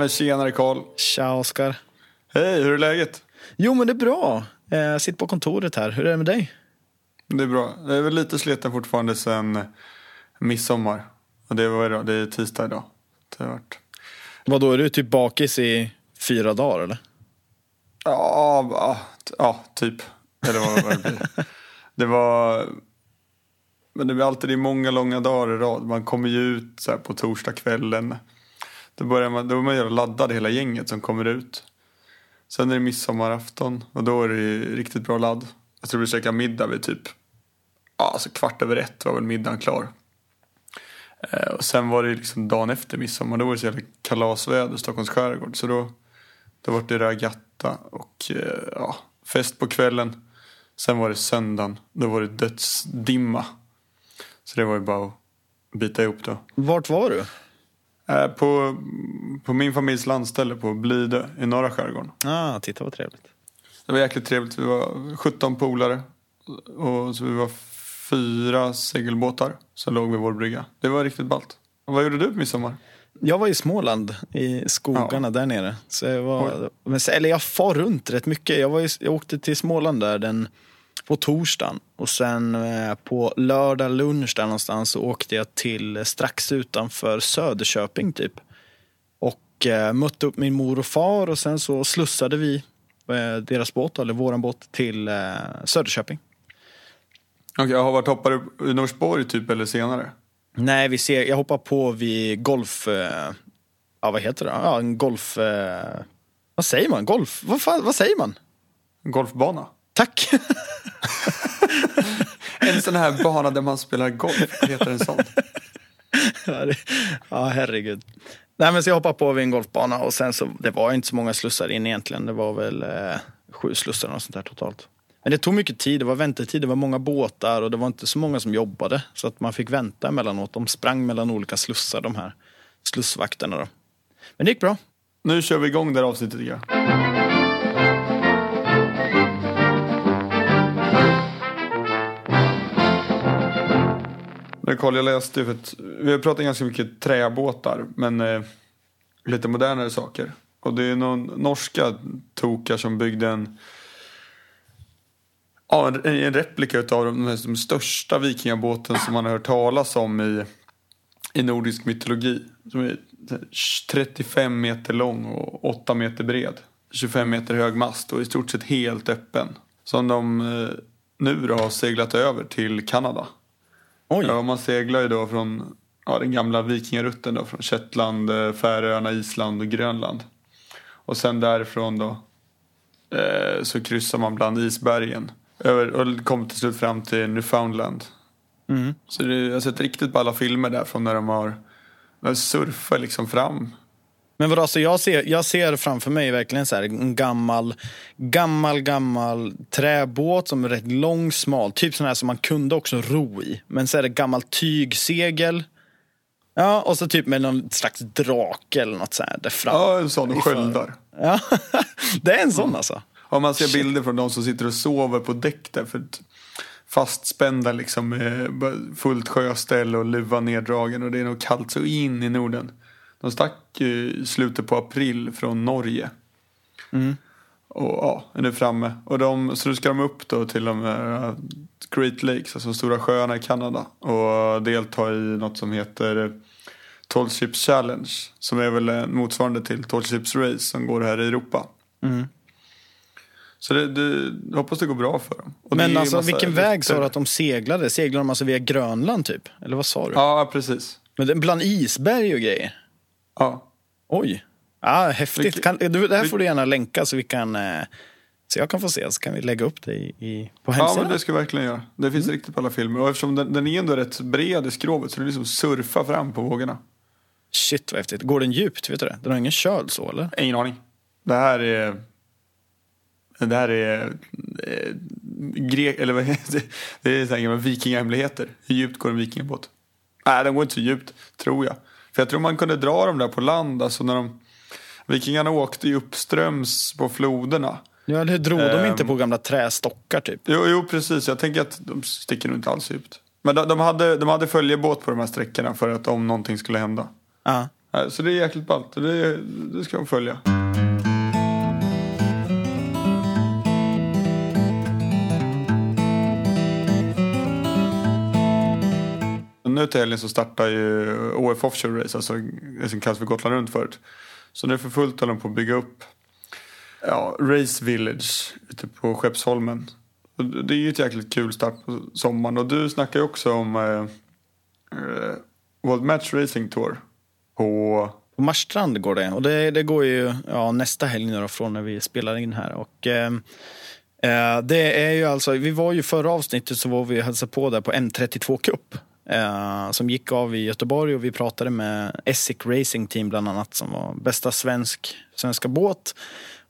Men tjenare Karl. Tja Oskar. Hej, hur är läget? Jo men det är bra. Eh, Jag sitter på kontoret här. Hur är det med dig? Det är bra. Jag är väl lite sliten fortfarande sen midsommar. Och det var idag, det är tisdag idag. Det har varit... Vadå, är du typ bakis i fyra dagar eller? Ja, ja, typ. Eller vad, vad det blir. Det var... Men det blir alltid det många långa dagar i rad. Man kommer ju ut så på torsdagskvällen. Då börjar man, då är man göra laddad hela gänget som kommer ut. Sen är det midsommarafton och då är det riktigt bra ladd. Jag tror vi käkade middag vid typ ja, alltså kvart över ett var väl middagen klar. Eh, och sen var det liksom dagen efter midsommar. Då var det så jävla kalasväder i Stockholms skärgård. Så då, då var det regatta och eh, ja, fest på kvällen. Sen var det söndagen. Då var det dödsdimma. Så det var ju bara att bita ihop då. Vart var du? Eh, på, på min familjs landställe på Blidö i norra skärgården. Ah, titta vad trevligt. Det var jäkligt trevligt. Vi var 17 polare. Och så vi var fyra segelbåtar som låg vid vår brygga. Det var riktigt ballt. Och vad gjorde du på midsommar? Jag var i Småland, i skogarna där nere. Så jag, var, men, eller jag far runt rätt mycket. Jag, var i, jag åkte till Småland där den, på torsdagen. Och sen eh, på lördag lunch där någonstans så åkte jag till eh, strax utanför Söderköping typ. Och eh, mötte upp min mor och far och sen så slussade vi deras båt, eller våran båt, till Söderköping. Okej, jag har varit hoppar du i Norsborg typ eller senare? Nej, vi ser, jag hoppar på vid golf... Ja, vad heter det? Ja, en golf... Vad säger man? Golf? Vad, fan, vad säger man? Golfbana? Tack! En sån här bana där man spelar golf. Vad heter en sån? ja, herregud. Nej, men så jag hoppade på vid en golfbana och sen så, det var inte så många slussar in egentligen. Det var väl eh, sju slussar och sånt där totalt. Men det tog mycket tid, det var väntetid, det var många båtar och det var inte så många som jobbade. Så att man fick vänta emellanåt. De sprang mellan olika slussar, de här slussvakterna då. Men det gick bra. Nu kör vi igång det här avsnittet tycker jag. Men Carl, jag läste för att vi har pratat ganska mycket träbåtar, men eh, lite modernare saker. Och det är någon norska tokar som byggde en Ja, en, en replika av de, de största vikingabåten som man har hört talas om i, i nordisk mytologi. Som är 35 meter lång och 8 meter bred. 25 meter hög mast och i stort sett helt öppen. Som de eh, nu då har seglat över till Kanada. Oj. Ja, man seglar ju då från ja, den gamla vikingarutten då, från Shetland, eh, Färöarna, Island och Grönland. Och sen därifrån då eh, så kryssar man bland isbergen. Över, och kommer till slut fram till Newfoundland. Mm. Så det, jag har sett riktigt på alla filmer där från när de har de surfar liksom fram. Men vadå, så jag ser, jag ser framför mig verkligen så här en gammal, gammal, gammal träbåt som är rätt lång, smal. Typ sån här som man kunde också ro i. Men så är det gammalt tygsegel. Ja, och så typ med någon slags drake eller något så här där fram. Ja, en sån och sköldar. Ja, det är en sån alltså. Och man ser bilder från de som sitter och sover på däck där. För fastspända liksom bara fullt sjöställ och luva neddragen. Och det är nog kallt så in i Norden. De stack ju i slutet på april från Norge. Mm. Och ja, är nu framme. Och de, så nu ska de upp då till de här Great Lakes, alltså stora sjöarna i Kanada. Och delta i något som heter Tall Ships Challenge. Som är väl en motsvarande till Tall Ships Race som går här i Europa. Mm. Så det, det, jag hoppas det går bra för dem. Och Men alltså vilken väg sa du att de seglade? Seglade de alltså via Grönland typ? Eller vad sa du? Ja, precis. Men bland isberg och grejer? Ja. Oj. Ja, häftigt. Kan, du, det här får du gärna länka så vi kan eh, så jag kan få se så kan vi lägga upp det i, i, på ja, hemsidan. men det ska jag verkligen göra. Det finns Mm. riktigt på alla filmer. Och eftersom den, den är ändå rätt bred i skrovet så är liksom surfa fram på vågorna. Shit vad häftigt. Går den djupt? Vet du det? Den har ingen köl så eller? Ingen aning. Det här är... Det här är... Eh, grek, eller vad heter det? Det är så här vikingahemligheter. Hur djupt går en vikingabåt? Nej, den går inte så djupt, tror jag. För jag tror man kunde dra dem där på land. Alltså när de... Vikingarna åkte ju uppströms på floderna. Ja, eller drog de Ehm. inte på gamla trästockar typ? Jo, jo, precis. Jag tänker att de sticker nog inte alls djupt. Men de, de, hade, de hade följebåt på de här sträckorna för att om någonting skulle hända. Ja. Så det är jäkligt ballt. Det, det ska man följa. Nu till helgen så startar ju OF Offshore Race, alltså det som kallas för Gotland runt förut. Så nu för fullt håller de på att bygga upp ja, Race Village ute på Skeppsholmen. Det är ju ett jäkligt kul start på sommaren och du snackar ju också om eh, eh, World Match Racing Tour på på Marstrand går det och det, det går ju ja, nästa helg nu då, från när vi spelar in här. Och, eh, eh det är ju alltså, vi var ju förra avsnittet så var vi och hälsade på där på M32 Cup. Eh, som gick av i Göteborg och vi pratade med Essic Racing Team bland annat som var bästa svensk, svenska båt.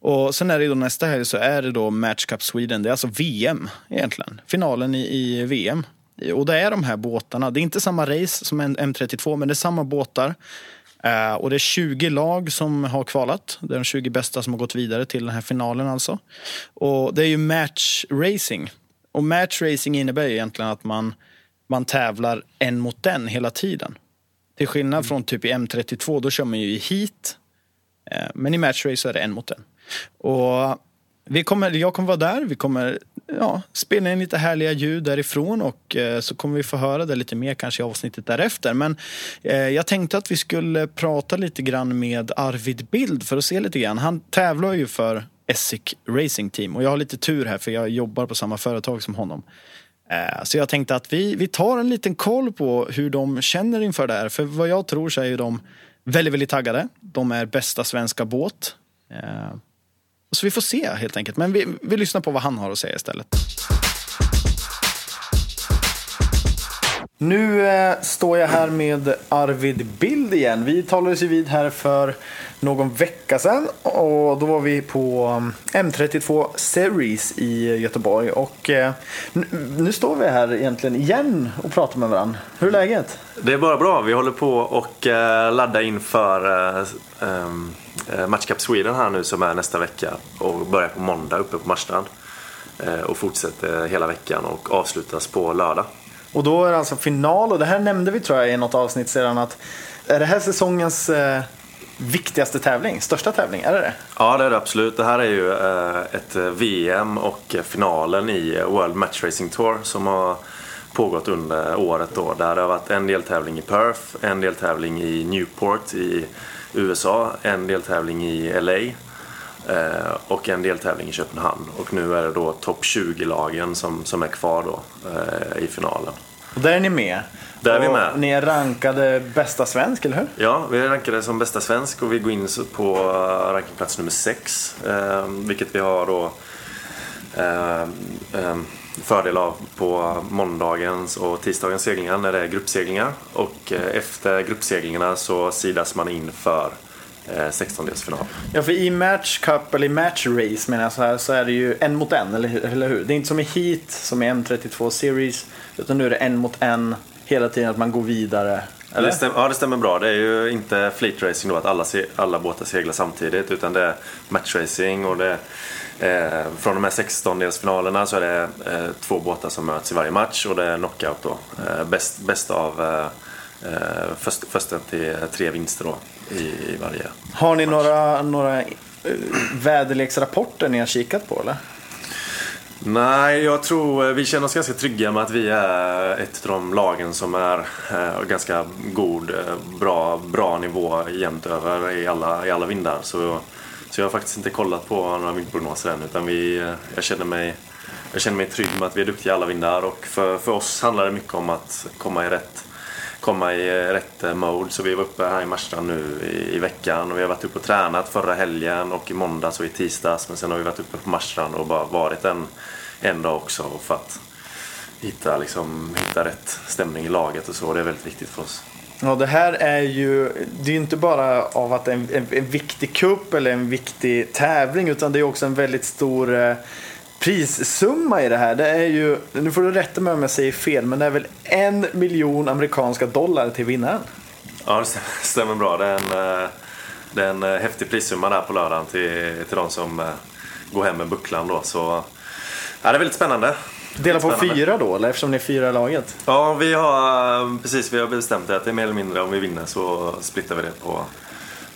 Och sen är det då nästa helg så är det då Match Cup Sweden. Det är alltså VM egentligen. Finalen i, i VM. Och det är de här båtarna. Det är inte samma race som M32 men det är samma båtar. Uh, och det är 20 lag som har kvalat. Det är de 20 bästa som har gått vidare till den här finalen alltså. Och det är ju match racing. Och match racing innebär ju egentligen att man, man tävlar en mot en hela tiden. Till skillnad mm. från typ i M32, då kör man ju i heat. Eh, men i matchrace är det en mot en. Och vi kommer, jag kommer vara där, vi kommer ja, spela in lite härliga ljud därifrån och eh, så kommer vi få höra det lite mer kanske i avsnittet därefter. Men eh, jag tänkte att vi skulle prata lite grann med Arvid Bild för att se lite grann. Han tävlar ju för Essic Racing Team och jag har lite tur här för jag jobbar på samma företag som honom. Eh, så jag tänkte att vi, vi tar en liten koll på hur de känner inför det här. För vad jag tror så är de väldigt, väldigt taggade. De är bästa svenska båt. Eh, så vi får se helt enkelt. Men vi, vi lyssnar på vad han har att säga istället. Nu eh, står jag här med Arvid Bild igen. Vi talades ju vid här för någon vecka sedan och då var vi på eh, M32 Series i Göteborg och eh, nu står vi här egentligen igen och pratar med varandra. Hur är läget? Det är bara bra. Vi håller på och eh, laddar inför eh, Eh, Match Cup Sweden här nu som är nästa vecka och börjar på måndag uppe på Marstrand. Eh, och fortsätter hela veckan och avslutas på lördag. Och då är det alltså final och det här nämnde vi tror jag i något avsnitt sedan att är det här säsongens eh, viktigaste tävling? Största tävling? Är det det? Ja det är det absolut. Det här är ju eh, ett eh, VM och eh, finalen i eh, World Match Racing Tour som har pågått under året då. Där det har varit en deltävling i Perth, en deltävling i Newport i USA, en deltävling i LA och en deltävling i Köpenhamn. Och nu är det då topp 20-lagen som, som är kvar då eh, i finalen. Och där är ni med? Där är vi med. Ni är rankade bästa svensk, eller hur? Ja, vi är rankade som bästa svensk och vi går in på rankingplats nummer 6. Eh, vilket vi har då eh, eh, fördel av på måndagens och tisdagens seglingar när det är gruppseglingar. Och eh, efter gruppseglingarna så sidas man in för 16-delsfinal. Eh, ja, för i Match Cup, eller i Match Race menar jag så här, så är det ju en mot en, eller, eller hur? Det är inte som i Heat, som i M32 Series, utan nu är det en mot en hela tiden, att man går vidare. Eller? Det stämmer, ja, det stämmer bra. Det är ju inte fleet racing då, att alla, alla båtar seglar samtidigt, utan det är matchracing och det är Eh, från de här 16-delsfinalerna så är det eh, två båtar som möts i varje match och det är knockout då. Eh, bäst, bäst av eh, eh först, första till tre vinster då i, varje Har ni match. några, några eh, väderleksrapporter ni har kikat på eller? Nej, jag tror eh, vi känner oss ganska trygga med att vi är ett av de lagen som är eh, ganska god, bra, bra nivå jämnt över i alla, i alla vindar. Så så jag har faktiskt inte kollat på några vindprognoser än utan vi, jag, känner mig, jag känner mig trygg med att vi är duktiga i alla vindar och för, för oss handlar det mycket om att komma i rätt komma i eh, rätt eh, mode. Så vi var uppe här i Marstrand nu i, i, veckan och vi har varit uppe och tränat förra helgen och i måndags och i tisdags. Men sen har vi varit uppe på Marstrand och bara varit en, en dag också för att hitta, liksom, hitta rätt stämning i laget och så. Det är väldigt viktigt för oss. Ja, det här är ju, det är ju inte bara av att det är en, en, en viktig kupp eller en viktig tävling utan det är också en väldigt stor eh, prissumma i det här. Det är ju, nu får du rätta mig om jag säger fel, men det är väl en miljon amerikanska dollar till vinnaren? Ja, det stämmer bra. Det är en, eh, det är en eh, häftig prissumma där på lördagen till, till de som går hem med bucklan då. Så ja, det är väldigt spännande. Dela på fyra då, eller eftersom ni är fyra laget? Ja, vi har eh, precis vi har bestämt det att det är mer eller mindre om vi vinner så splittar vi det på,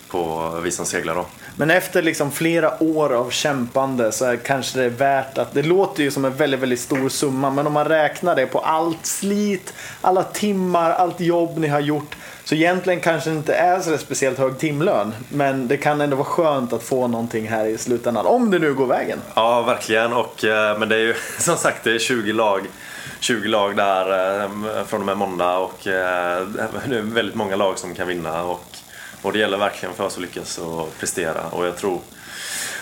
på vi som seglar då. Men efter liksom flera år av kämpande så är kanske det är värt att, det låter ju som en väldigt, väldigt stor summa, men om man räknar det på allt slit, alla timmar, allt jobb ni har gjort, så egentligen kanske det inte är så speciellt hög timlön, men det kan ändå vara skönt att få någonting här i slutändan, om det nu går vägen. Ja, verkligen. Och, eh, men det är ju som sagt det är 20 lag, 20 lag där eh, från och med måndag och eh, det är väldigt många lag som kan vinna. Och, och det gäller verkligen för oss att lyckas och prestera. Och jag tror,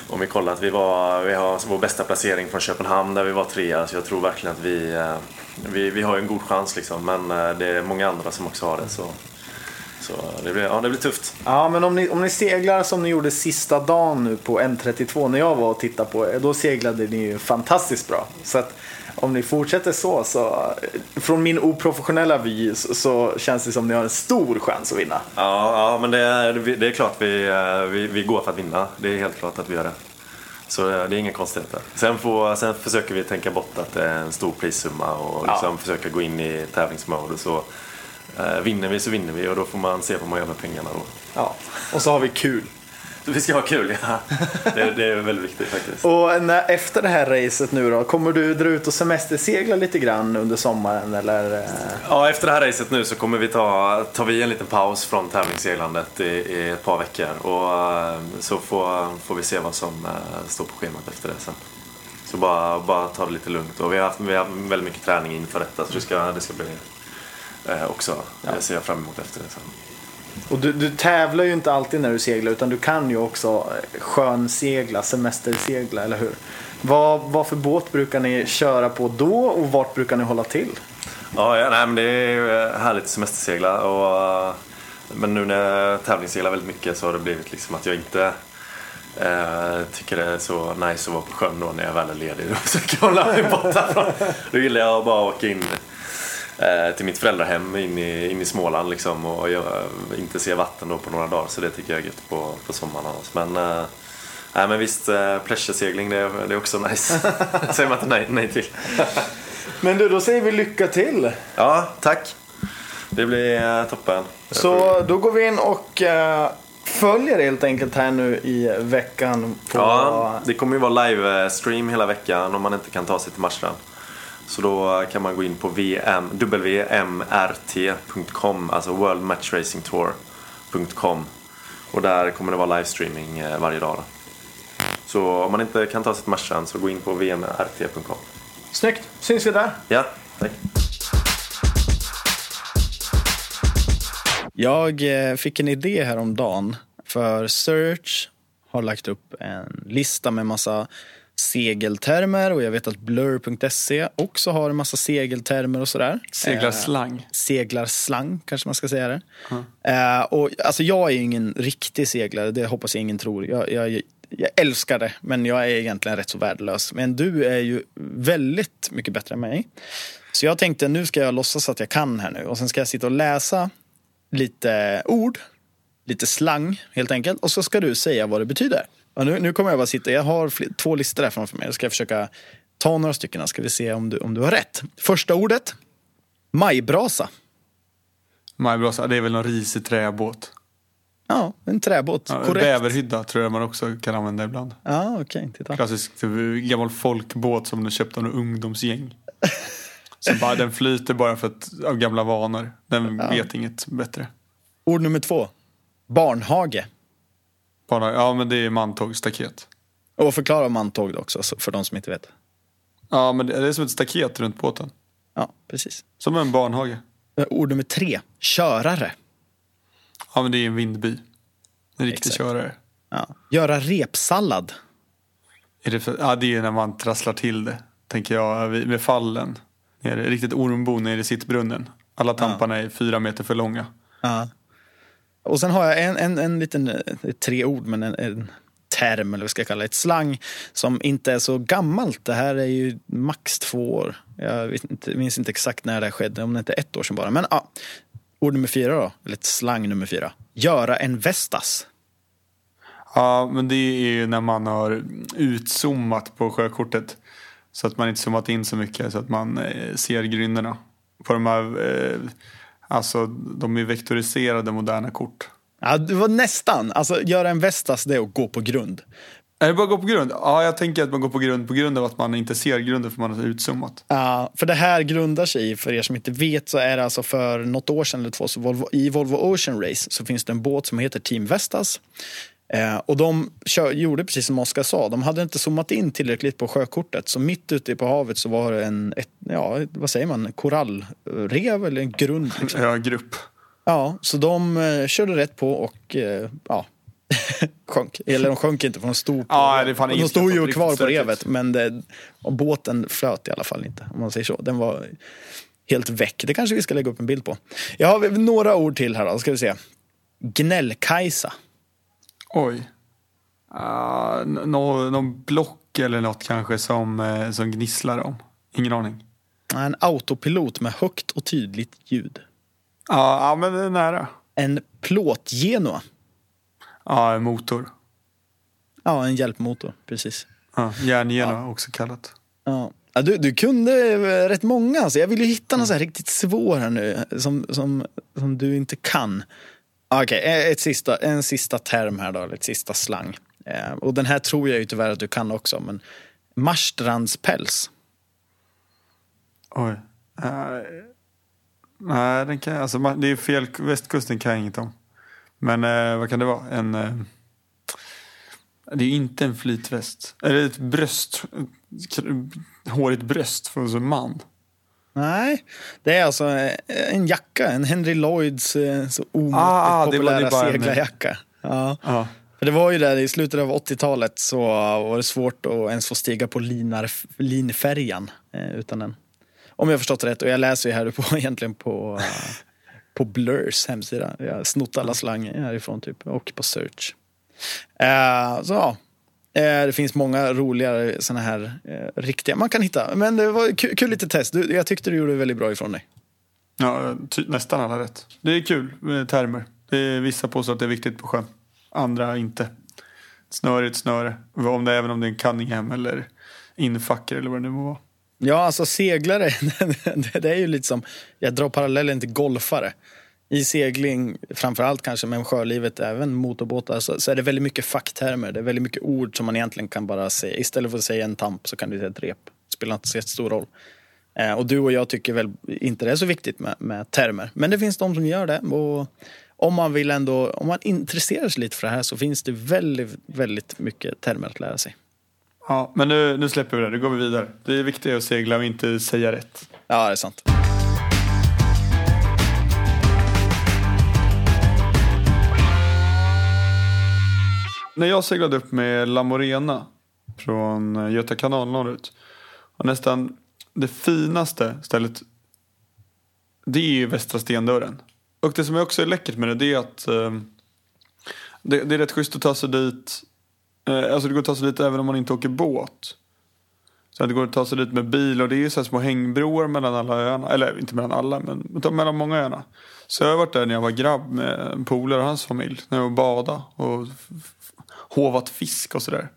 om vi kollar att vi, var, vi har vår bästa placering från Köpenhamn där vi var trea. Så jag tror verkligen att vi, eh, vi, vi har en god chans liksom. Men eh, det är många andra som också har det. Så, så det, blir, ja, det blir tufft. Ja, men om ni, om ni seglar som ni gjorde sista dagen nu på N32 när jag var och tittade på er, då seglade ni ju fantastiskt bra. Så att om ni fortsätter så, så från min oprofessionella vy så, känns det som ni har en stor chans att vinna. Ja, ja men det är, det är klart vi, eh, vi, vi går för att vinna. Det är helt klart att vi gör det. Så eh, det är inga konstigheter. Sen, får, sen försöker vi tänka bort att det är en stor prissumma och liksom Ja. försöka gå in i tävlingsmode. Så eh, vinner vi så vinner vi och då får man se vad man gör med pengarna då. Ja, och så har vi kul. Vi ska ha kul, ja. Det, det är väldigt viktigt faktiskt. Och när, efter det här racet nu då, kommer du dra ut och semestersegla lite grann under sommaren eller? Ja, efter det här racet nu så kommer vi ta, tar vi en liten paus från tävlingsseglandet i, i ett par veckor. Och eh, så får, får vi se vad som eh, står på schemat efter det sen. Så bara, bara ta det lite lugnt. Och vi har haft, vi har haft väldigt mycket träning inför detta så det ska, det ska bli eh, också. Det ser jag fram emot efter det sen. Och du, du tävlar ju inte alltid när du seglar utan du kan ju också eh, skönsegla, semestersegla, eller hur? Vad, vad för båt brukar ni köra på då och vart brukar ni hålla till? Ja, ja nej, men det är ju, eh, härligt att semestersegla. Och, eh, men nu när jag tävlingsseglar väldigt mycket så har det blivit liksom att jag inte eh, tycker det är så nice att vara på sjön då när jag väl är ledig. Då försöker jag hålla mig borta från. Då gillar jag att bara åka in till mitt föräldrahem in i, in i Småland liksom och jag, inte se vatten då på några dagar. Så det tycker jag är gött på, på sommaren annars. Men, eh, nej, men visst, eh, pleasuresegling det, är- det är också nice. säger man inte nej, nej till. Men du, då säger vi lycka till! Ja, tack. Det blir eh, toppen. Så då går vi in och eh, följer helt enkelt här nu i veckan på... Ja, det kommer ju vara livestream hela veckan om man inte kan ta sig till Marstrand. Så då kan man gå in på VM, wmrt.com, alltså World Match Racing Tour.com. Och där kommer det vara livestreaming eh, varje dag. Då. Så om man inte kan ta sig till Marstrand så gå in på wmrt.com. Snyggt! Syns vi där! Ja, tack. Jag eh, fick en idé häromdagen för Search har lagt upp en lista med massa segeltermer och jag vet att blur.se också har en massa segeltermer och sådär. Seglar Eh, slang. seglarslang kanske man ska säga det. Eh, och, alltså, jag är ju ingen riktig seglare, det hoppas jag ingen tror. Jag, jag, jag älskar det, men jag är egentligen rätt så värdelös. Men du är ju väldigt mycket bättre än mig. Så jag tänkte nu ska jag låtsas att jag kan här nu och sen ska jag sitta och läsa lite ord, lite slang helt enkelt. Och så ska du säga vad det betyder. Och nu, nu kommer jag bara sitta, jag har fl- två listor där framför mig. Då ska jag försöka ta några stycken. Ska vi se om du, om du har rätt. Första ordet, majbrasa. Majbrasa, det är väl någon risig träbåt. Ja, en träbåt. Ja, Korrekt. Bäverhydda tror jag man också kan använda ibland. Ja, okej. Titta. Klassisk typ, gammal folkbåt som du köpte av något ungdomsgäng. Så bara, den flyter bara för att, av gamla vanor. Den vet inget bättre. Ord nummer två. Barnhage. Bara, ja men det är mantåg, staket. Och förklara mantåg också, så- för de som inte vet. Ja men det är som ett staket runt båten. Ja, precis. Som en barnhage. Eh, Ord nummer tre. Körare. Ja men det är en vindby. En riktig Exakt. körare. Ja. Göra repsallad. Är det, för, ja, det är när man trasslar till det, tänker jag, vid- med fallen. Nere, riktigt ormbo nere i sittbrunnen. Alla tamparna är fyra meter för långa. Ja. Och sen har jag en, en, en liten, eh, tre ord, men en, en term, eller vad ska jag kalla det, ett slang som inte är så gammalt. Det här är ju max två år. Jag vet inte, minns inte exakt när det här skedde, om det inte är ett år sedan bara. Men ja, ord nummer fyra då, eller ett slang nummer fyra. Göra en vestas. Ja, men det är ju när man har utzoomat på sjökortet. Så att man inte zoomat in så mycket så att man eh, ser grynnorna. På de här, eh, alltså de är vektoriserade moderna kort. Ja, det var nästan. Alltså göra en Vestas det är att gå på grund. Är det bara att gå på grund? Ja, jag tänker att man går på grund på grund av att man inte ser grunden för man har utzoomat. Ja, för det här grundar sig i, för er som inte vet, så är det alltså för något år sedan eller två, så Volvo, i Volvo Ocean Race så finns det en båt som heter Team Vestas. Eh, och de kör, gjorde precis som Oskar sa, de hade inte zoomat in tillräckligt på sjökortet. Så mitt ute på havet så var det en, ett, ja, vad säger man, korallrev eller en grund. Liksom. Ja, grupp. Ja, så de eh, körde rätt på och eh, ja, sjönk. Eller de sjönk inte för de stod, på, Ja, det fan de stod ju kvar på revet. Men det, och båten flöt i alla fall inte, om man säger så. Den var helt väck. Det kanske vi ska lägga upp en bild på. Jag har några ord till här då, ska vi se. Gnällkajsa. Oj. Uh, nå, någon block eller något kanske som, eh, som gnisslar om. Ingen aning. En autopilot med högt och tydligt ljud. Ja, ja, men det är nära. En plåtgenua. Ja, en motor. Ja, en hjälpmotor, precis. Ja, järngenua också kallat. Ja. Ja, du, du kunde eh, rätt många. Alltså. Jag vill ju hitta någon så här riktigt svår här nu som, som, som du inte kan. Ah, okej, okay, ett sista, en sista term här då, ett sista slang. Eh, och den här tror jag ju tyvärr att du kan också. Men marstrandspäls. Oj. Uh, nej, den kan, alltså, det är fel. Västkusten kan jag inget om. Men eh, vad kan det vara? En... eh, det är ju inte en flytväst. Eller ett bröst. Ett hårigt bröst från en man. Nej, det är alltså eh, en jacka. En Henry Lloyds eh, så omåttligt Ah, ah, populära seglarjacka. Ja. Ja. För det var ju där i slutet av 80-talet så var det svårt att ens få stiga på linar, linfärjan eh, utan den. Om jag förstått rätt. Och jag läser ju här på, egentligen på, på Blurs hemsida. Jag har snott alla slang härifrån typ. Och på Search. Eh, så ja. Eh, det finns många roligare såna här eh, riktiga man kan hitta. Men det var kul, kul lite test. Du, jag tyckte du gjorde väldigt bra ifrån dig. Ja, nästan alla rätt. Det är kul med termer. Det är, vissa påstår att det är viktigt på sjön. Andra inte. Snöre är ett snöre. Om det, även om det är en Cunningham eller infacker eller vad det nu må vara. Ja, alltså seglare, det är ju lite som, jag drar parallellen till golfare. I segling, framförallt kanske, men sjölivet, även motorbåtar, så, så är det väldigt mycket facktermer. Det är väldigt mycket ord som man egentligen kan bara säga. Istället för att säga en tamp så kan du säga ett rep. Det spelar inte så jättestor roll. Eh, och du och jag tycker väl inte det är så viktigt med, med termer. Men det finns de som gör det. Och om man vill ändå, om man intresserar sig lite för det här så finns det väldigt, väldigt mycket termer att lära sig. Ja, men nu, nu släpper vi det. Nu går vi vidare. Det är viktigt att segla och inte säga rätt. Ja, det är sant. När jag seglade upp med La Morena från eh, Göta kanal norrut. Och nästan det finaste stället. Det är ju Västra Stendörren. Och det som också är läckert med det, det är att eh, det, det är rätt schysst att ta sig dit. Eh, alltså det går att ta sig dit även om man inte åker båt. Så det går att ta sig dit med bil och det är ju så här små hängbroar mellan alla öarna. Eller inte mellan alla, men mellan många öarna. Så jag har varit där när jag var grabb med en polare och hans familj. När jag var och bada och hovat fisk och sådär.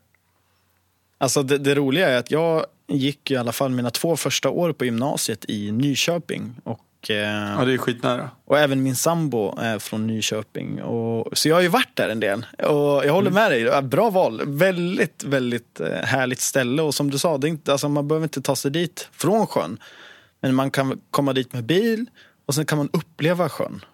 Alltså det, det roliga är att jag gick i alla fall mina två första år på gymnasiet i Nyköping. Och, eh, Ja, det är skitnära. och även min sambo är från Nyköping. Och, så jag har ju varit där en del. Och jag håller med dig, bra val. Väldigt, väldigt eh, härligt ställe. Och som du sa, det inte, alltså man behöver inte ta sig dit från sjön. Men man kan komma dit med bil och sen kan man uppleva sjön.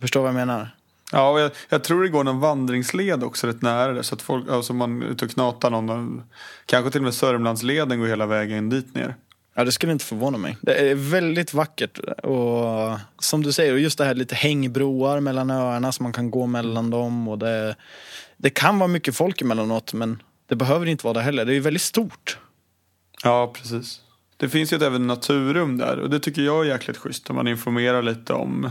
Förstår vad jag menar? Ja, och jag, jag tror det går någon vandringsled också rätt nära det. Så att folk, alltså man är ute och knatar någon. Kanske till och med Sörmlandsleden går hela vägen dit ner. Ja, det skulle inte förvåna mig. Det är väldigt vackert. Och som du säger, just det här lite hängbroar mellan öarna så man kan gå mellan dem. Och det, det kan vara mycket folk emellanåt, men det behöver inte vara det heller. Det är ju väldigt stort. Ja, precis. Det finns ju ett även naturrum där och det tycker jag är jäkligt schysst. Om man informerar lite om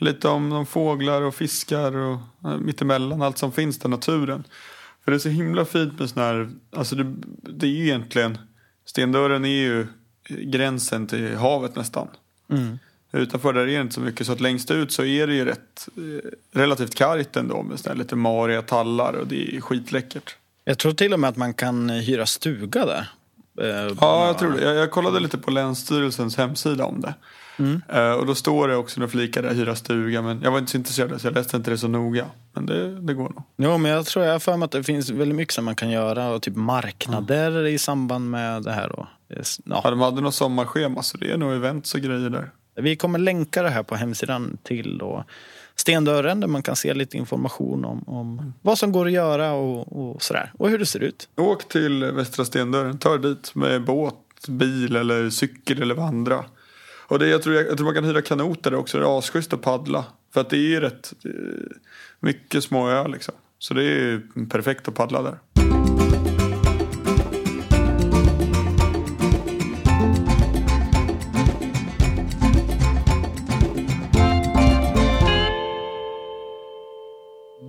lite om de fåglar och fiskar och eh, mittemellan allt som finns där naturen. För det är så himla fint med sån här, alltså det, det är ju egentligen, Stendörren är ju gränsen till havet nästan. Utanför där är det inte så mycket så att längst ut så är det ju rätt eh, relativt kargt ändå med såna här lite mariga tallar och det är skitläckert. Jag tror till och med att man kan hyra stuga där. Eh, Ja, jag tror det. Jag, jag kollade lite på Länsstyrelsens hemsida om det. Mm. Eh, och då står det också några flikar där, hyra stuga. Men jag var inte så intresserad så jag läste inte det så noga. Men det, det går nog. Jo, men jag tror jag har för mig att det finns väldigt mycket som man kan göra och typ marknader i samband med det här. Då. Ja, Ja. de hade något sommarschema så det är nog events och grejer där. Vi kommer länka det här på hemsidan till då Stendörren där man kan se lite information om, om vad som går att göra och, och sådär. Och hur det ser ut. Åk till Västra Stendörren, ta er dit med båt, bil eller cykel eller vandra. Och det, jag, tror, jag, jag tror man kan hyra kanoter också, det är asschysst att paddla. För att det är ju rätt eh, mycket små öar liksom. Så det är ju perfekt att paddla där.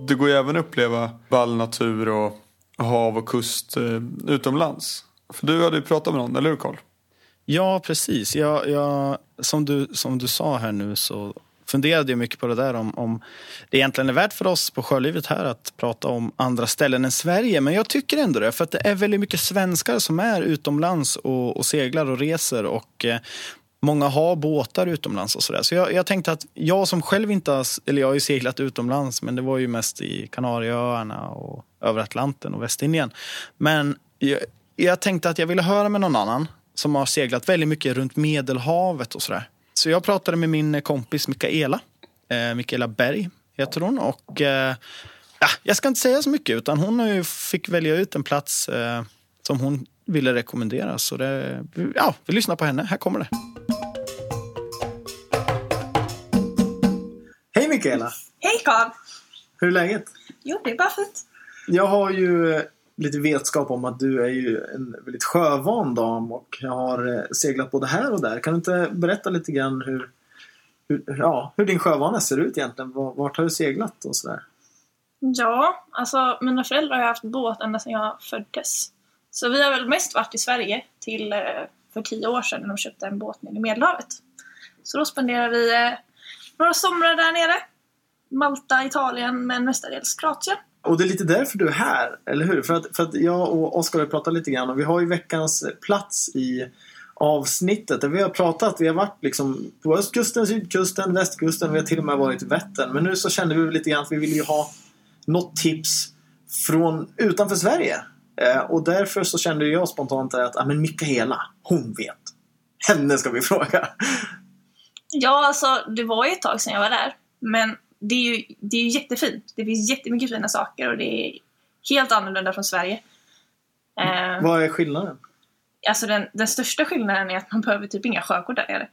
Det går ju även att uppleva vall, natur och hav och kust eh, utomlands. För du hade ju pratat med någon, eller hur Carl? Ja, precis. Jag, jag, som, du, som du sa här nu så funderade jag mycket på det där om, om det egentligen är värt för oss på Sjölivet här att prata om andra ställen än Sverige. Men jag tycker ändå det, för att det är väldigt mycket svenskar som är utomlands och, och seglar och reser. Och eh, Många har båtar utomlands och sådär. Så jag, jag tänkte att jag som själv inte har, eller jag har ju seglat utomlands, men det var ju mest i Kanarieöarna och över Atlanten och Västindien. Men jag, jag tänkte att jag ville höra med någon annan som har seglat väldigt mycket runt Medelhavet och sådär. Så jag pratade med min kompis Mikaela. Eh, Mikaela Berg heter hon. Och, eh, ja, jag ska inte säga så mycket, utan hon har ju fick välja ut en plats eh, som hon ville rekommendera. Så det, ja, vi lyssnar på henne. Här kommer det. Hej Mikaela! Hej Carl! Hur är läget? Jo, det är bara fint. Jag har ju lite vetskap om att du är ju en väldigt sjövan dam och har eh, seglat både här och där. Kan du inte berätta lite grann hur, hur, ja, hur din sjövana ser ut egentligen? Vart har du seglat och sådär? Ja, alltså mina föräldrar har haft båt ända sedan jag föddes. Så vi har väl mest varit i Sverige till eh, för tio år sedan när de köpte en båt nere i Medelhavet. Så då spenderade vi eh, några somrar där nere. Malta, Italien, men mestadels Kroatien. Och det är lite därför du är här, eller hur? För att, för att jag och Oskar har pratat lite grann och vi har ju veckans plats i avsnittet där vi har pratat. Vi har varit liksom på östkusten, sydkusten, västkusten. Vi har till och med varit i Vättern. Men nu så kände vi lite grann att vi ville ju ha något tips från utanför Sverige. Eh, och därför så kände jag spontant att ah, men Mikaela, hon vet. Henne ska vi fråga. Ja, alltså det var ju ett tag sedan jag var där. Men det är ju, det är jättefint. Det finns jättemycket fina saker och det är helt annorlunda från Sverige. Eh, Vad är skillnaden? Alltså den, den största skillnaden är att man behöver typ inga sjökort där nere.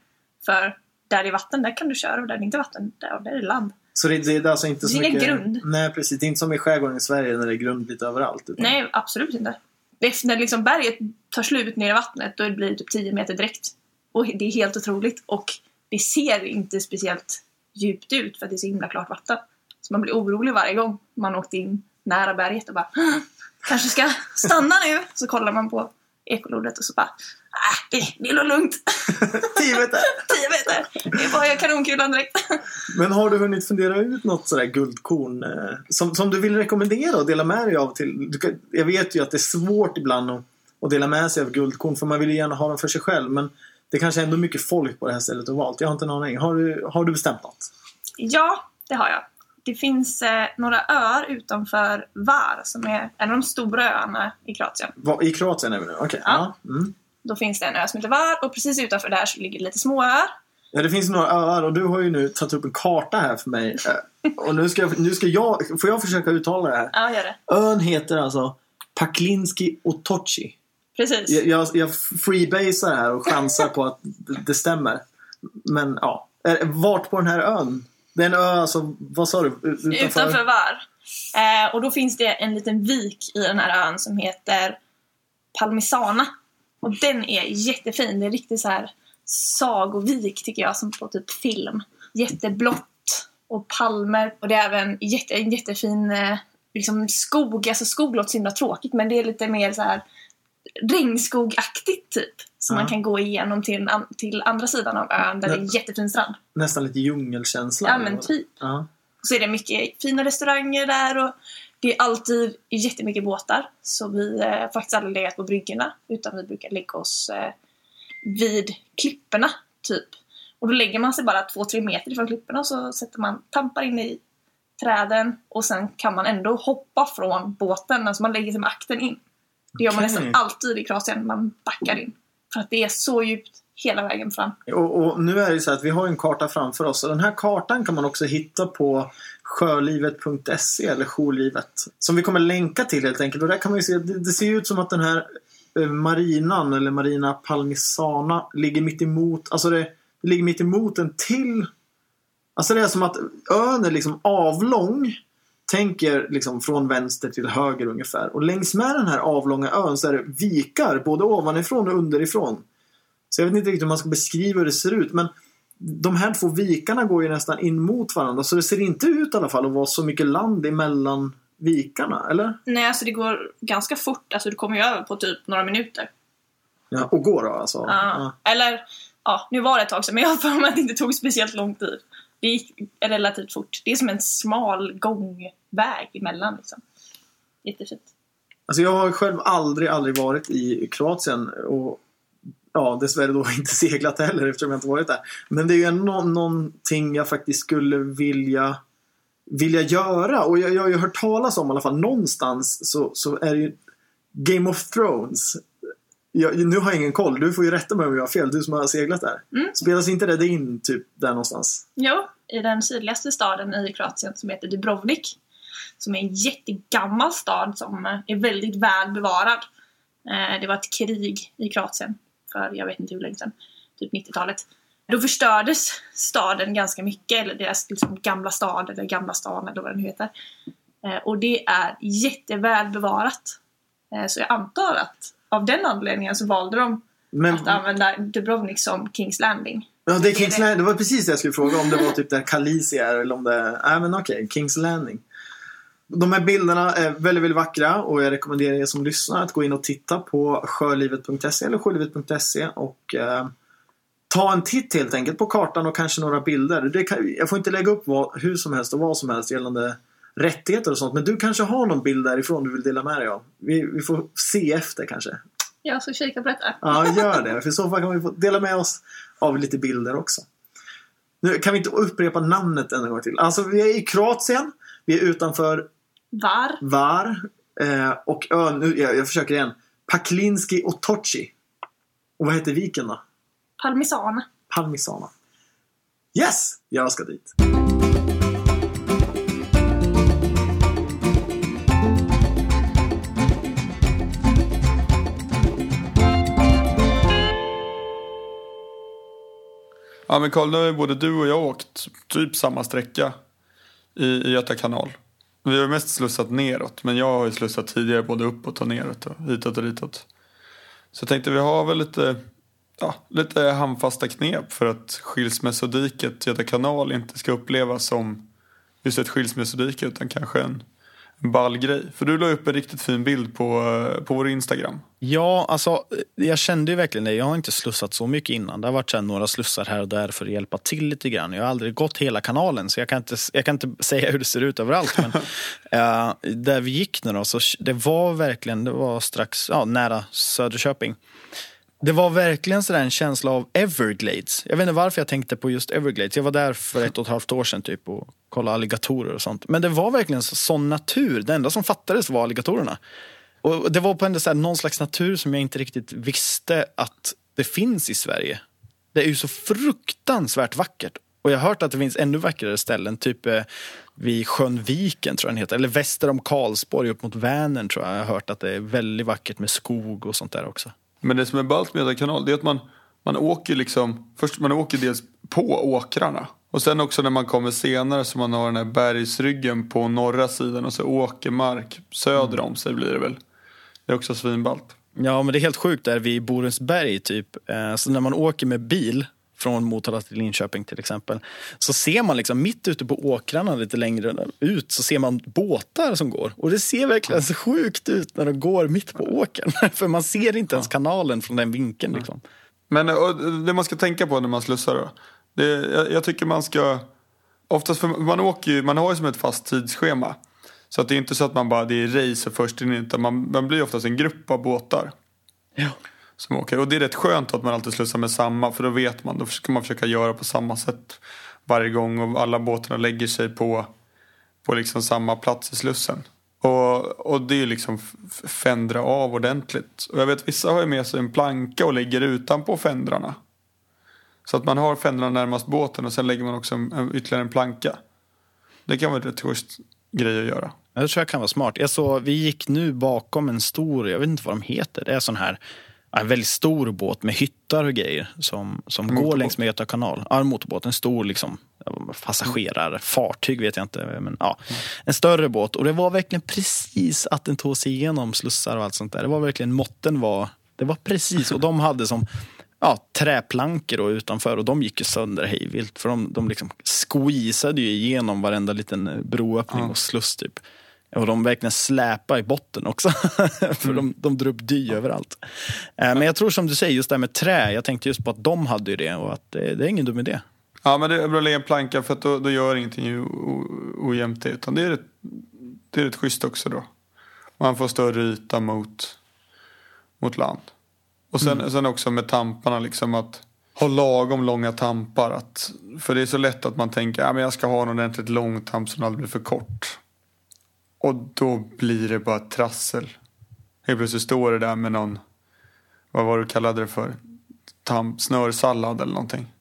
För där det är vatten, där kan du köra och där det inte är vatten, där, där är det land. Så det, det är alltså inte så mycket... grund. Nej, precis. Det är inte som i skärgården i Sverige när det är grund lite överallt. Utan... Nej, absolut inte. Det, när liksom berget tar slut ner i vattnet, då blir det typ 10 meter direkt. Och det är helt otroligt. Och det ser inte speciellt djupt ut för att det är så himla klart vatten. Så man blir orolig varje gång man åkte in nära berget och bara "Hå! kanske ska stanna nu. Så kollar man på ekolodet och så bara äh, det, är nog lugnt. 10 meter! 10 meter. Det är bara jag kanonkulan direkt. Men har du hunnit fundera ut något sådär guldkorn eh, som, som du vill rekommendera och dela med dig av till? Kan- jag vet ju att det är svårt ibland att, att dela med sig av guldkorn för man vill ju gärna ha dem för sig själv. Men det kanske är ändå mycket folk på det här stället du valt. Jag har inte en aning. Har du, har du bestämt något? Ja, det har jag. Det finns eh, några öar utanför Var som är en av de stora öarna i Kroatien. Vad- I Kroatien är vi nu? Okej. Ja. Ja. Mm. Då finns det en ö som heter Var och precis utanför där så ligger det lite små öar. ja, det finns några öar och du har ju nu tagit upp en karta här för mig. Eh, Och nu ska, jag, nu ska jag... Får jag försöka uttala det här? Ja, gör det. Ön heter alltså Paklinski Otoci. Precis. Jag, jag, jag freebasar här och chansar på att det stämmer. Men ja. Vart på den här ön? Det är en ö, alltså, vad sa du? Utanför? Utanför Var. Eh, och då finns det en liten vik i den här ön som heter Palmisana. Och den är jättefin. Det är riktigt så här sagovik tycker jag, som på typ film. Jätteblått och palmer. Och det är även jätte, en jättefin eh, liksom skog. Alltså skog låter så himla tråkigt men det är lite mer så här regnskogaktigt typ. Som Ja. man kan gå igenom till, till andra sidan av ön där det är jättefin strand. Nästan lite djungelkänsla. Ja men typ. Ja. Så är det mycket fina restauranger där och Det är alltid jättemycket båtar, så vi har eh, faktiskt aldrig legat på bryggorna, utan vi brukar lägga oss eh, vid klipporna, typ. Och då lägger man sig bara 2-3 meter ifrån klipporna och så sätter man tampar in i träden och sen kan man ändå hoppa från båten, alltså man lägger sig med akten in. Det gör man Okej. nästan alltid i Kroatien, man backar in. För att det är så djupt hela vägen fram. Och, och nu är det så att vi har en karta framför oss och den här kartan kan man också hitta på sjölivet.se eller jourlivet. Som vi kommer länka till helt enkelt. Och där kan man se, det, det ser ut som att den här eh, marinan eller Marina Palmisana ligger mitt emot, alltså det, det ligger mitt emot en till Alltså det är som att ön är liksom avlång. Tänker liksom från vänster till höger ungefär. Och längs med den här avlånga ön så är det vikar både ovanifrån och underifrån. Så jag vet inte riktigt hur man ska beskriva hur det ser ut. Men de här två vikarna går ju nästan in mot varandra. Så det ser inte ut i alla fall att vara så mycket land emellan vikarna. Eller? Nej, alltså det går ganska fort. Alltså du kommer ju över på typ några minuter. Ja, och går då alltså? Ja. Eller, ja, nu var det ett tag sedan, men jag har för mig att det inte tog speciellt lång tid. Det gick relativt fort. Det är som en smal gångväg emellan liksom. Jättefint. Alltså jag har själv aldrig, aldrig varit i Kroatien och ja, dessvärre då inte seglat heller eftersom jag inte varit där. Men det är ju ändå någonting jag faktiskt skulle vilja vilja göra och jag, jag har ju hört talas om i alla fall någonstans så, så är det ju Game of Thrones. Jag, nu har jag ingen koll, du får ju rätta mig om jag har fel, du som har seglat där. Mm. Spelas inte det in typ där någonstans? Jo, i den sydligaste staden i Kroatien som heter Dubrovnik. Som är en jättegammal stad som är väldigt väl bevarad. Eh, Det var ett krig i Kroatien för jag vet inte hur länge sedan, typ 90-talet. Då förstördes staden ganska mycket, eller deras liksom gamla stad, eller gamla stan eller vad den heter. Eh, Och det är jätteväl bevarat. Eh, Så jag antar att av den anledningen så valde de Men, att använda Dubrovnik som Kings Landing. ja, det, är Kings Landing. det var precis det jag skulle fråga om det var typ där Kalisi är eller om det är... Nej men okej, Kings Landing. De här bilderna är väldigt, väldigt vackra och jag rekommenderar er som lyssnar att gå in och titta på sjölivet.se eller sjölivet.se och eh, ta en titt helt enkelt på kartan och kanske några bilder. Kan, jag får inte lägga upp vad, hur som helst och vad som helst gällande rättigheter och sånt men du kanske har någon bild därifrån du vill dela med dig av. Vi, vi får se efter kanske. Jag ska kika på detta. Ja, gör det. För i så fall kan vi få dela med oss av lite bilder också. Nu kan vi inte upprepa namnet en gång till. Alltså, vi är i Kroatien. Vi är utanför Var? Var. Eh, och ön, nu, jag, jag försöker igen. Paklinski och Toci. Och vad heter viken då? Palmisana. Palmisana. Yes! Jag ska dit. Ja men Karl, nu har ju både du och jag åkt typ samma sträcka i, i Göta kanal. Vi har mest slussat neråt, men jag har ju slussat tidigare både uppåt och neråt och hitåt och ditåt. Så jag tänkte vi har väl lite, ja, lite handfasta knep för att skilsmässodiket Göta kanal inte ska upplevas som just ett skilsmässodike utan kanske en ball grej. För du la upp en riktigt fin bild på, eh, på vår Instagram. Ja, alltså jag kände ju verkligen det. Jag har inte slussat så mycket innan. Det har varit så några slussar här och där för att hjälpa till lite grann. Jag har aldrig gått hela kanalen så jag kan inte, jag kan inte säga hur det ser ut överallt. Men eh, där vi gick nu då, så det var verkligen, det var strax ja, nära Söderköping. Det var verkligen sådär en känsla av Everglades. Jag vet inte varför jag tänkte på just Everglades. Jag var där för ett och ett halvt år sedan typ och kollade alligatorer och sånt. Men det var verkligen sån natur. Det enda som fattades var alligatorerna. Och det var på en, så här, någon slags natur som jag inte riktigt visste att det finns i Sverige. Det är ju så fruktansvärt vackert. Och jag har hört att det finns ännu vackrare ställen, typ eh, vid sjön Viken tror jag den heter. Eller väster om Karlsborg upp mot Vänern tror jag. Jag har hört att det är väldigt vackert med skog och sånt där också. Men det som är ballt med Göta kanal det är att man, man åker liksom, först man åker dels på åkrarna. Och sen också när man kommer senare så man har den här bergsryggen på norra sidan och så åkermark söder om sig blir det väl. Det är också svinballt. Ja, men det är helt sjukt där vid Borensberg typ. Eh, så när man åker med bil från Motala till Linköping till exempel. Så ser man liksom mitt ute på åkrarna lite längre ut så ser man båtar som går. Och det ser verkligen så sjukt ut när de går mitt på åkern. För man ser inte ens kanalen från den vinkeln liksom. Men och, det man ska tänka på när man slussar då. Det, jag, jag tycker man ska, oftast för man åker ju, man har ju som ett fast tidsschema. Så att det är inte så att man bara, det är race först in, utan man, man blir oftast en grupp av båtar. Ja. Som åker. Och det är rätt skönt att man alltid slussar med samma, för då vet man, då ska man försöka göra på samma sätt varje gång och alla båtarna lägger sig på, på liksom samma plats i slussen. Och, och det är liksom fändra av ordentligt. Och jag vet vissa har ju med sig en planka och lägger utanpå fändrarna. Så att man har fändrarna närmast båten och sen lägger man också en, en, ytterligare en planka. Det kan vara en rätt schysst grej att göra. Det tror jag kan vara smart. Jag såg, vi gick nu bakom en stor, jag vet inte vad de heter, det är sån här en väldigt stor båt med hyttar och grejer som, som går längs med Göta kanal. Ja, en motorbåt, en stor liksom, passagerarfartyg vet jag inte. Men, ja, En större båt och det var verkligen precis att den tog sig igenom slussar och allt sånt där. Det var verkligen, måtten var, det var precis och de hade som ja, träplankor då utanför och de gick ju sönder hejvilt. För de, de liksom squeezade ju igenom varenda liten broöppning och sluss typ. Och de verkligen släpade i botten också. för de, de drog upp dy överallt. Eh, Men jag tror som du säger, just det här med trä. Jag tänkte just på att de hade ju det och att det, det är ingen dum idé. Ja men det är bra att lägga en planka för att då, då gör ingenting ojämnt det. Utan det är, rätt, det är rätt schysst också då. Man får större yta mot, mot land. Och sen, sen också med tamparna liksom att ha lagom långa tampar. Att, för det är så lätt att man tänker att ja, men jag ska ha en ordentligt lång tamp som aldrig blir för kort. Och då blir det bara trassel. Helt plötsligt står det där med någon, vad var det du kallade det för? Tamp, snörsallad eller någonting.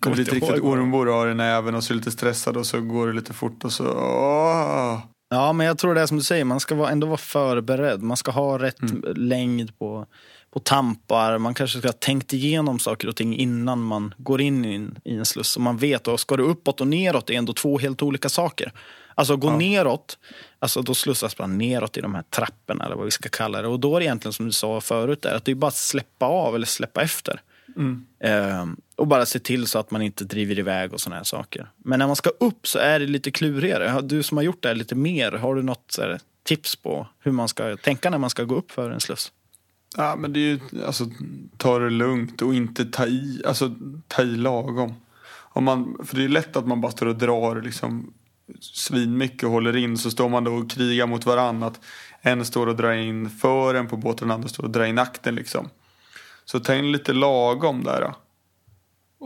Kommer blir ett riktigt det ormbor har i näven och så är lite stressad och så går det lite fort och så... Åh. Ja, men jag tror det är som du säger, man ska ändå vara förberedd. Man ska ha rätt längd på, på tampar. Man kanske ska ha tänkt igenom saker och ting innan man går in i en, sluss. Så man vet, och ska du uppåt och neråt är ändå två helt olika saker. Alltså gå neråt, alltså då slussas man neråt i de här trapporna eller vad vi ska kalla det. Och då är det egentligen som du sa förut, där, att det är bara att släppa av eller släppa efter. Ehm, och bara se till så att man inte driver iväg och såna här saker. Men när man ska upp så är det lite klurigare. Du som har gjort det här lite mer, har du något här, tips på hur man ska tänka när man ska gå upp för en sluss? Ja, men det är ju, alltså, ta det lugnt och inte ta i, alltså ta i lagom. Om man, för det är lätt att man bara står och drar liksom svinmycket och håller in så står man då och krigar mot varandra. Att en står och drar in fören på båten och den andra står och drar in akten liksom. Så ta in lite lagom där. Då.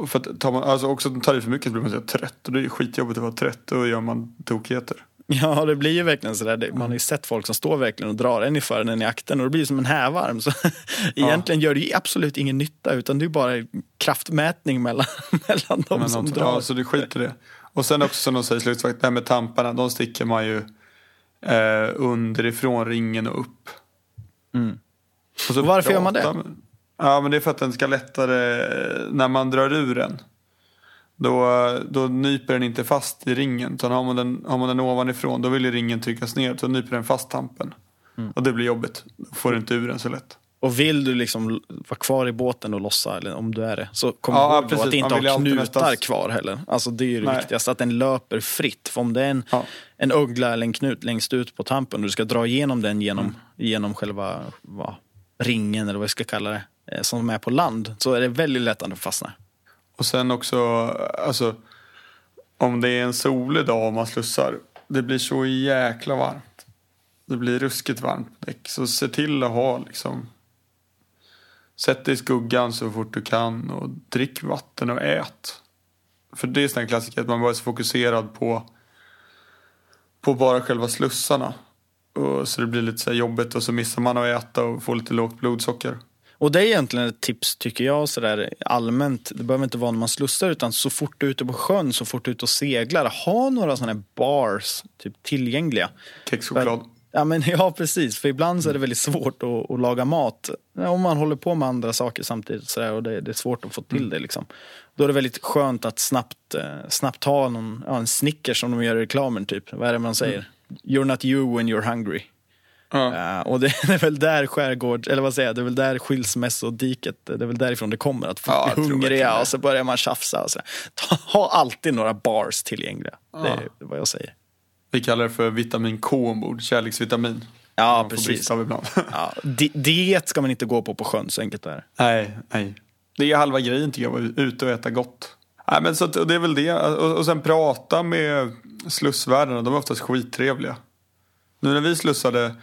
Och för att tar man, alltså också tar i för mycket så blir man så trött och det är skitjobbigt att vara trött. Då gör man tokigheter. Ja, det blir ju verkligen sådär. Man har ju sett folk som står verkligen och drar en i fören, en i akten och det blir som en hävarm. Så egentligen gör det ju absolut ingen nytta utan det är bara kraftmätning mellan, mellan de Men som drar. ja, så det skiter i det. Och sen också som de säger i slutsvakt, det här med tamparna, de sticker man ju eh, underifrån ringen och upp. Och så Och varför gör man det? Ja, men det är för att den ska lättare, när man drar ur den. Då, då nyper den inte fast i ringen. Utan har man, den, har man den ovanifrån då vill ju ringen tryckas ner. Så nyper den fast tampen. Mm. Och det blir jobbigt. Då får du inte ur den så lätt. Och vill du liksom vara kvar i båten och lossa, eller om du är det, så kom Ja, ihåg precis. att inte ha knutar nästan- kvar heller. Alltså det är ju det Nej. viktigaste, att den löper fritt. För om det är en, Ja. en uggla eller en knut längst ut på tampen och du ska dra igenom den genom, Mm. genom själva vad, ringen, eller vad vi ska kalla det, eh, som är på land, så är det väldigt lätt att den fastnar. Och sen också, alltså om det är en solig dag och man slussar. Det blir så jäkla varmt. Det blir ruskigt varmt på däck. Så se till att ha liksom. Sätt dig i skuggan så fort du kan och drick vatten och ät. För det är sån klassiker att man bara är så fokuserad på på bara själva slussarna. Och så det blir lite så jobbigt och så missar man att äta och får lite lågt blodsocker. Och det är egentligen ett tips tycker jag sådär allmänt. Det behöver inte vara när man slussar utan så fort du är ute på sjön, så fort du är ute och seglar. Ha några sådana här bars typ, tillgängliga. Kexchoklad. Ja, men, ja, precis. För ibland så är det väldigt svårt att, att laga mat. Om man håller på med andra saker samtidigt så där, och det, det är svårt att få till det. Liksom. Då är det väldigt skönt att snabbt, eh, snabbt ta någon, ja, en Snickers som de gör i reklamen. Typ. Vad är det man säger? You're not you when you're hungry. Ja. Ja, och det är väl där skärgård, eller vad säger jag, det är väl där skilsmässodiket, det är väl därifrån det kommer. Att folk Ja, blir hungriga och så börjar man tjafsa. Och så. Ta, ha alltid några bars tillgängliga. Det är vad jag säger. Vi kallar det för vitamin K ombord, kärleksvitamin. Ja, precis. brist av ibland. Ja, di- diet ska man inte gå på på sjön, så enkelt är det. nej, nej. Det är halva grejen tycker jag, att vara ute och äta gott. Nej, men så att, och det är väl det. Och, och sen prata med slussvärdarna. De är oftast skittrevliga. Nu när vi slussade.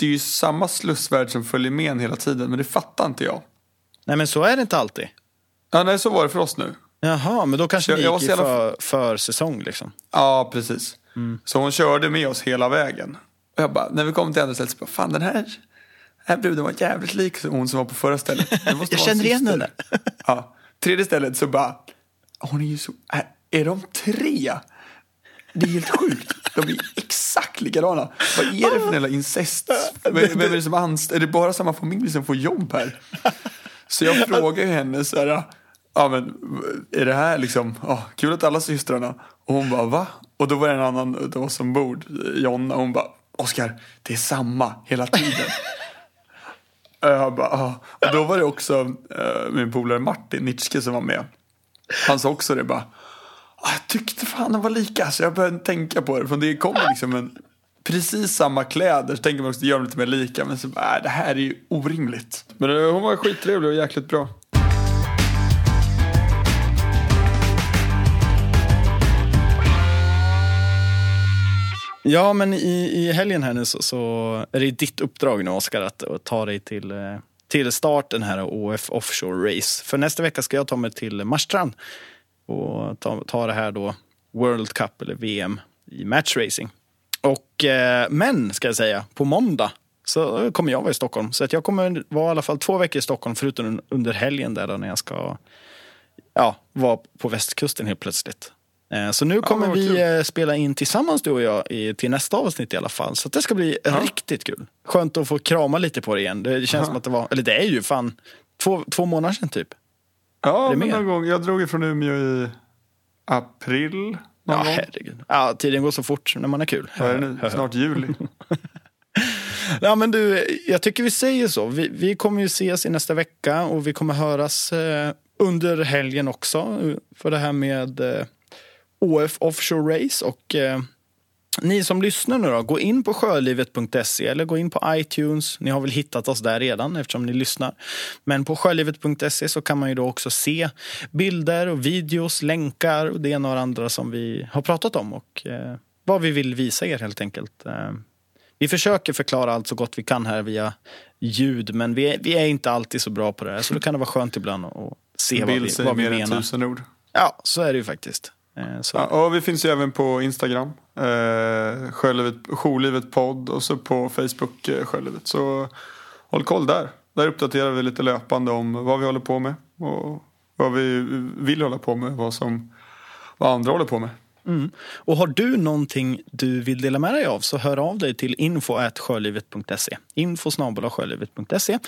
Det är ju samma slussvärd som följer med en hela tiden. Men det fattar inte jag. Nej, men så är det inte alltid. Ja, nej, så var det för oss nu. Jaha, men då kanske Jag- ni gick i jävla- för, för säsong liksom. Ja, precis. Så hon körde med oss hela vägen. Och jag bara, när vi kom till andra stället så bara, fan den här, den här bruden var jävligt lik hon som var på förra stället. Jag känner igen syster." henne. Ja. Tredje stället så bara, hon är ju så, är, är de tre? Det är helt sjukt. De är exakt likadana. Vad är det för jävla incest? Vem, är det som anst- Är det bara samma familj som får jobb här? Så jag frågar ju henne så här, ja men är det här liksom, ja, kul att alla systrarna. Och hon bara, va? Och då var det en annan av oss ombord, Jonna, hon bara, Oskar, det är samma hela tiden. Och jag bara, ja. Och då var det också eh, min polare Martin Nitschke som var med. Han sa också det bara, "Ah, jag tyckte fan de var lika. Så jag började tänka på det. För det kommer liksom en, precis samma kläder. Så tänker man också, gör dem lite mer lika. Men så bara, äh, det här är ju orimligt. Men eh, hon var skittrevlig och jäkligt bra. Ja, men i, i helgen här nu så, så är det ditt uppdrag nu, Oskar, att, att ta dig till, eh, till starten här OF Offshore Race. För nästa vecka ska jag ta mig till Marstrand och ta, ta det här då World Cup eller VM i matchracing. Och, eh, men, ska jag säga, på måndag så kommer jag vara i Stockholm. Så att jag kommer vara i alla fall två veckor i Stockholm förutom under helgen där då när jag ska ja, vara på västkusten helt plötsligt. Eh, Så nu kommer vad vi eh, spela in tillsammans du och jag i, till nästa avsnitt i alla fall. Så det ska bli riktigt kul. Skönt att få krama lite på det igen. Det känns som att det var, eller det är ju fan två, två månader sedan typ. Ja, men någon gång. Jag drog ifrån Umeå i april. Någon Ja, gång. herregud. Ja, tiden går så fort när man är kul. Vad är det nu? Snart juli. Ja, men du, jag tycker vi säger så. Vi, vi kommer ju ses i nästa vecka och vi kommer höras eh, under helgen också eh, för det här med eh, OF Offshore Race. Och eh, ni som lyssnar nu då, gå in på sjölivet.se eller gå in på iTunes. Ni har väl hittat oss där redan eftersom ni lyssnar. Men på sjölivet.se så kan man ju då också se bilder och videos, länkar och det ena och det andra som vi har pratat om och eh, vad vi vill visa er helt enkelt. Eh, vi försöker förklara allt så gott vi kan här via ljud, men vi är, vi är inte alltid så bra på det här. Så då kan det vara skönt ibland att se vad vi, vad vi mer än menar. tusen ord. Ja, så är det ju faktiskt. Eh, Så. Ja, och vi finns ju även på Instagram. Eh, Sjölivet, Jourlivet podd och så på Facebook eh, Sjölivet. Så håll koll där. Där uppdaterar vi lite löpande om vad vi håller på med. Och vad vi vill hålla på med. Vad, som, vad andra håller på med. Mm. Och har du någonting du vill dela med dig av så hör av dig till info.sjölivet.se. Info sjölivet.se.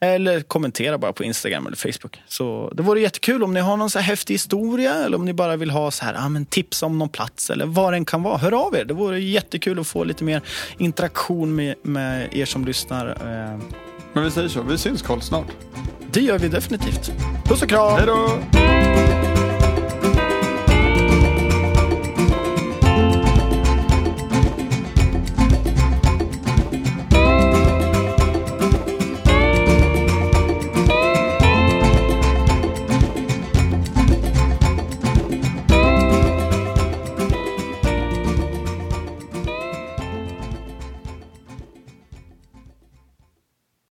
Eller kommentera bara på Instagram eller Facebook. Så det vore jättekul om ni har någon så här häftig historia eller om ni bara vill ha så här, ah, men tips om någon plats eller vad den kan vara. Hör av er. Det vore jättekul att få lite mer interaktion med, med er som lyssnar. Eh, Men vi säger så. Vi syns Karl snart. Det gör vi definitivt. Puss och kram! Hej då!